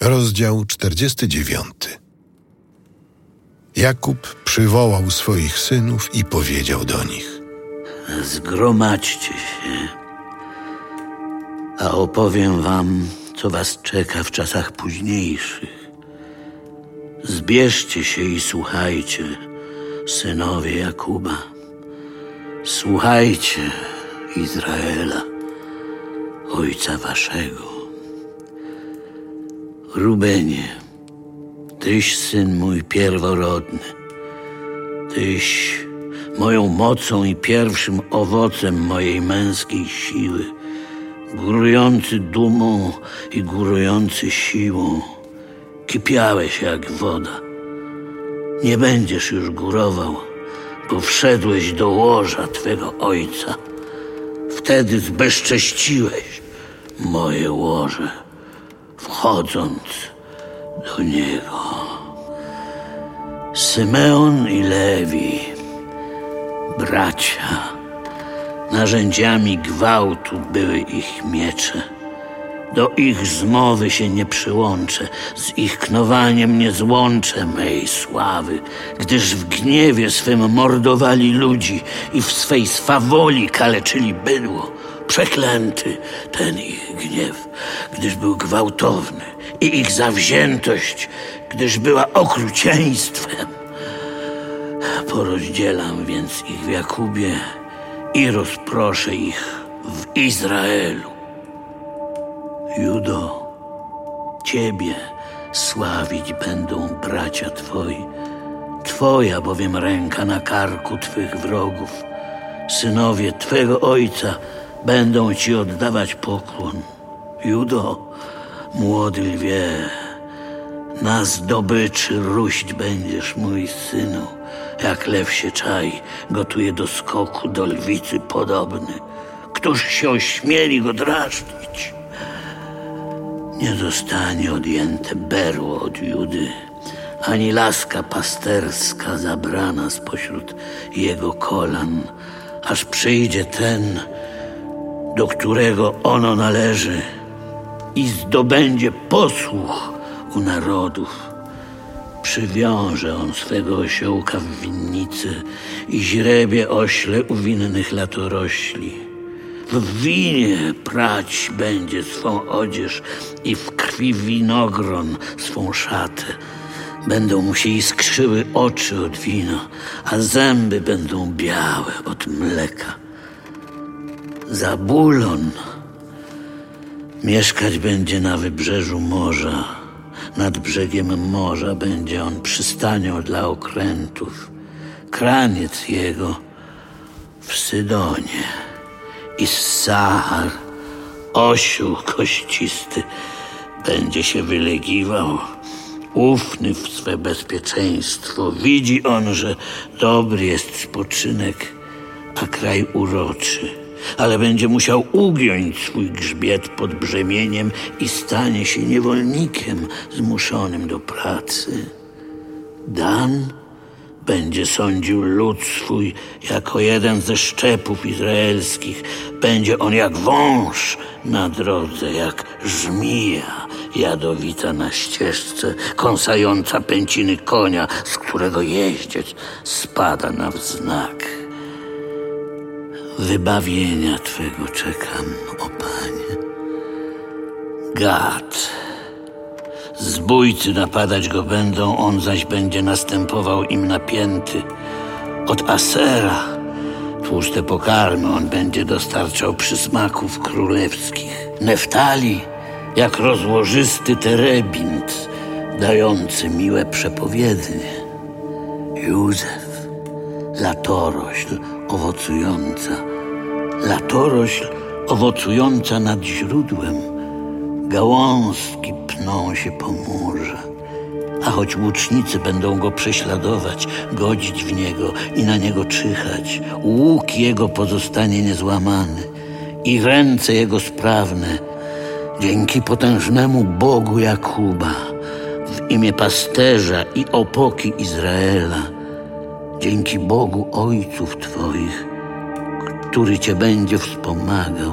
Rozdział 49. Jakub przywołał swoich synów i powiedział do nich: Zgromadźcie się, a opowiem wam, co was czeka w czasach późniejszych. Zbierzcie się i słuchajcie, synowie Jakuba. Słuchajcie, Izraela, ojca waszego. Rubenie, tyś syn mój pierworodny, tyś moją mocą i pierwszym owocem mojej męskiej siły, górujący dumą i górujący siłą, kipiałeś jak woda. Nie będziesz już górował, bo wszedłeś do łoża twego ojca. Wtedy zbezcześciłeś moje łoże, wchodząc do niego. Symeon i Lewi, bracia, narzędziami gwałtu były ich miecze. Do ich zmowy się nie przyłączę, z ich knowaniem nie złączę mej sławy, gdyż w gniewie swym mordowali ludzi i w swej swawoli kaleczyli bydło. Przeklęty ten ich gniew, gdyż był gwałtowny i ich zawziętość, gdyż była okrucieństwem. Porozdzielam więc ich w Jakubie i rozproszę ich w Izraelu. Judo, Ciebie sławić będą bracia Twoi. Twoja bowiem ręka na karku Twych wrogów. Synowie Twego Ojca będą Ci oddawać pokłon. Judo, młody lwie, na zdobyczy ruść będziesz, mój synu. Jak lew się czai, gotuje do skoku, do lwicy podobny. Któż się ośmieli go drażnić? Nie zostanie odjęte berło od Judy, ani laska pasterska zabrana spośród jego kolan, aż przyjdzie ten, do którego ono należy i zdobędzie posłuch u narodów. Przywiąże on swego osiołka w winnicy i źrebie ośle u winnych latorośli. W winie prać będzie swą odzież i w krwi winogron swą szatę. Będą mu się iskrzyły oczy od wina, a zęby będą białe od mleka. Zabulon mieszkać będzie na wybrzeżu morza. Nad brzegiem morza będzie on przystanią dla okrętów. Kraniec jego w Sydonie i Sahar, osioł kościsty, będzie się wylegiwał, ufny w swe bezpieczeństwo. Widzi on, że dobry jest spoczynek, a kraj uroczy, ale będzie musiał ugiąć swój grzbiet pod brzemieniem i stanie się niewolnikiem zmuszonym do pracy. Dan będzie sądził lud swój jako jeden ze szczepów izraelskich. Będzie on jak wąż na drodze, jak żmija jadowita na ścieżce, kąsająca pęciny konia, z którego jeździec spada na wznak. Wybawienia Twego czekam, o Panie. Gad. Zbójcy napadać go będą, on zaś będzie następował im napięty. Od Asera tłuste pokarmy on będzie dostarczał przysmaków królewskich. Neftali jak rozłożysty terebint, dający miłe przepowiednie. Józef, latorośl owocująca, latorośl owocująca nad źródłem, gałązki pną się po murze. A choć łucznicy będą go prześladować, godzić w niego i na niego czyhać, łuk jego pozostanie niezłamany i ręce jego sprawne, dzięki potężnemu Bogu Jakuba, w imię pasterza i opoki Izraela, dzięki Bogu Ojców Twoich, który Cię będzie wspomagał,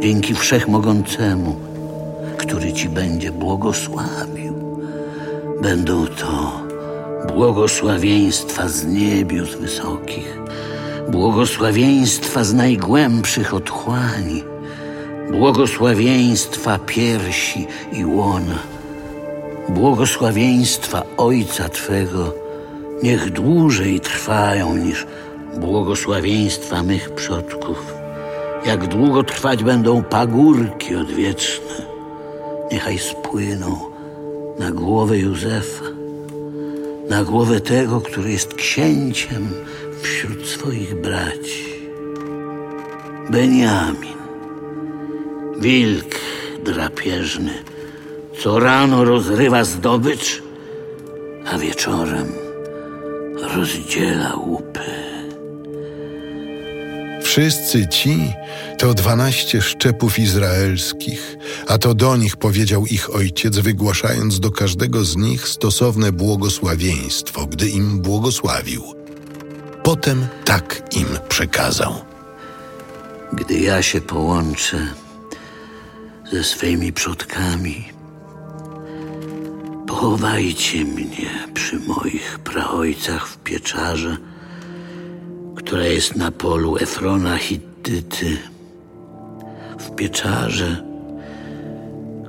dzięki Wszechmogącemu, który ci będzie błogosławił. Będą to błogosławieństwa z niebios wysokich, błogosławieństwa z najgłębszych otchłani, błogosławieństwa piersi i łona, błogosławieństwa Ojca Twego, niech dłużej trwają niż błogosławieństwa mych przodków. Jak długo trwać będą pagórki odwieczne, niechaj spłyną na głowę Józefa, na głowę tego, który jest księciem wśród swoich braci. Beniamin, wilk drapieżny, co rano rozrywa zdobycz, a wieczorem rozdziela łupy. Wszyscy ci to dwanaście szczepów izraelskich, a to do nich powiedział ich ojciec, wygłaszając do każdego z nich stosowne błogosławieństwo, gdy im błogosławił. Potem tak im przekazał. Gdy ja się połączę ze swymi przodkami, pochowajcie mnie przy moich praojcach w pieczarze, która jest na polu Efrona Hittyty, w pieczarze,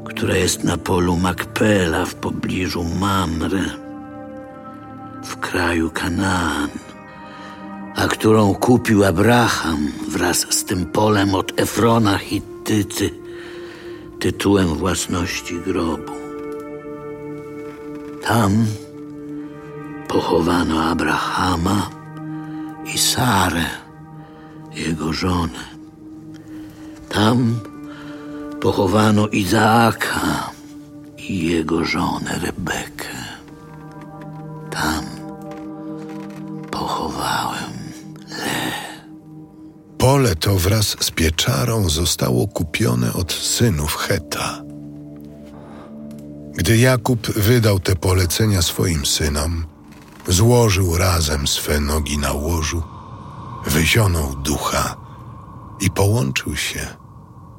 która jest na polu Makpela w pobliżu Mamre, w kraju Kanaan, a którą kupił Abraham wraz z tym polem od Efrona Hittyty, tytułem własności grobu. Tam pochowano Abrahama i Sarę, jego żonę. Tam pochowano Izaaka i jego żonę Rebekę. Tam pochowałem Pole to wraz z pieczarą zostało kupione od synów Heta. Gdy Jakub wydał te polecenia swoim synom, złożył razem swe nogi na łożu, wyzionął ducha i połączył się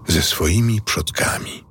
ze swoimi przodkami.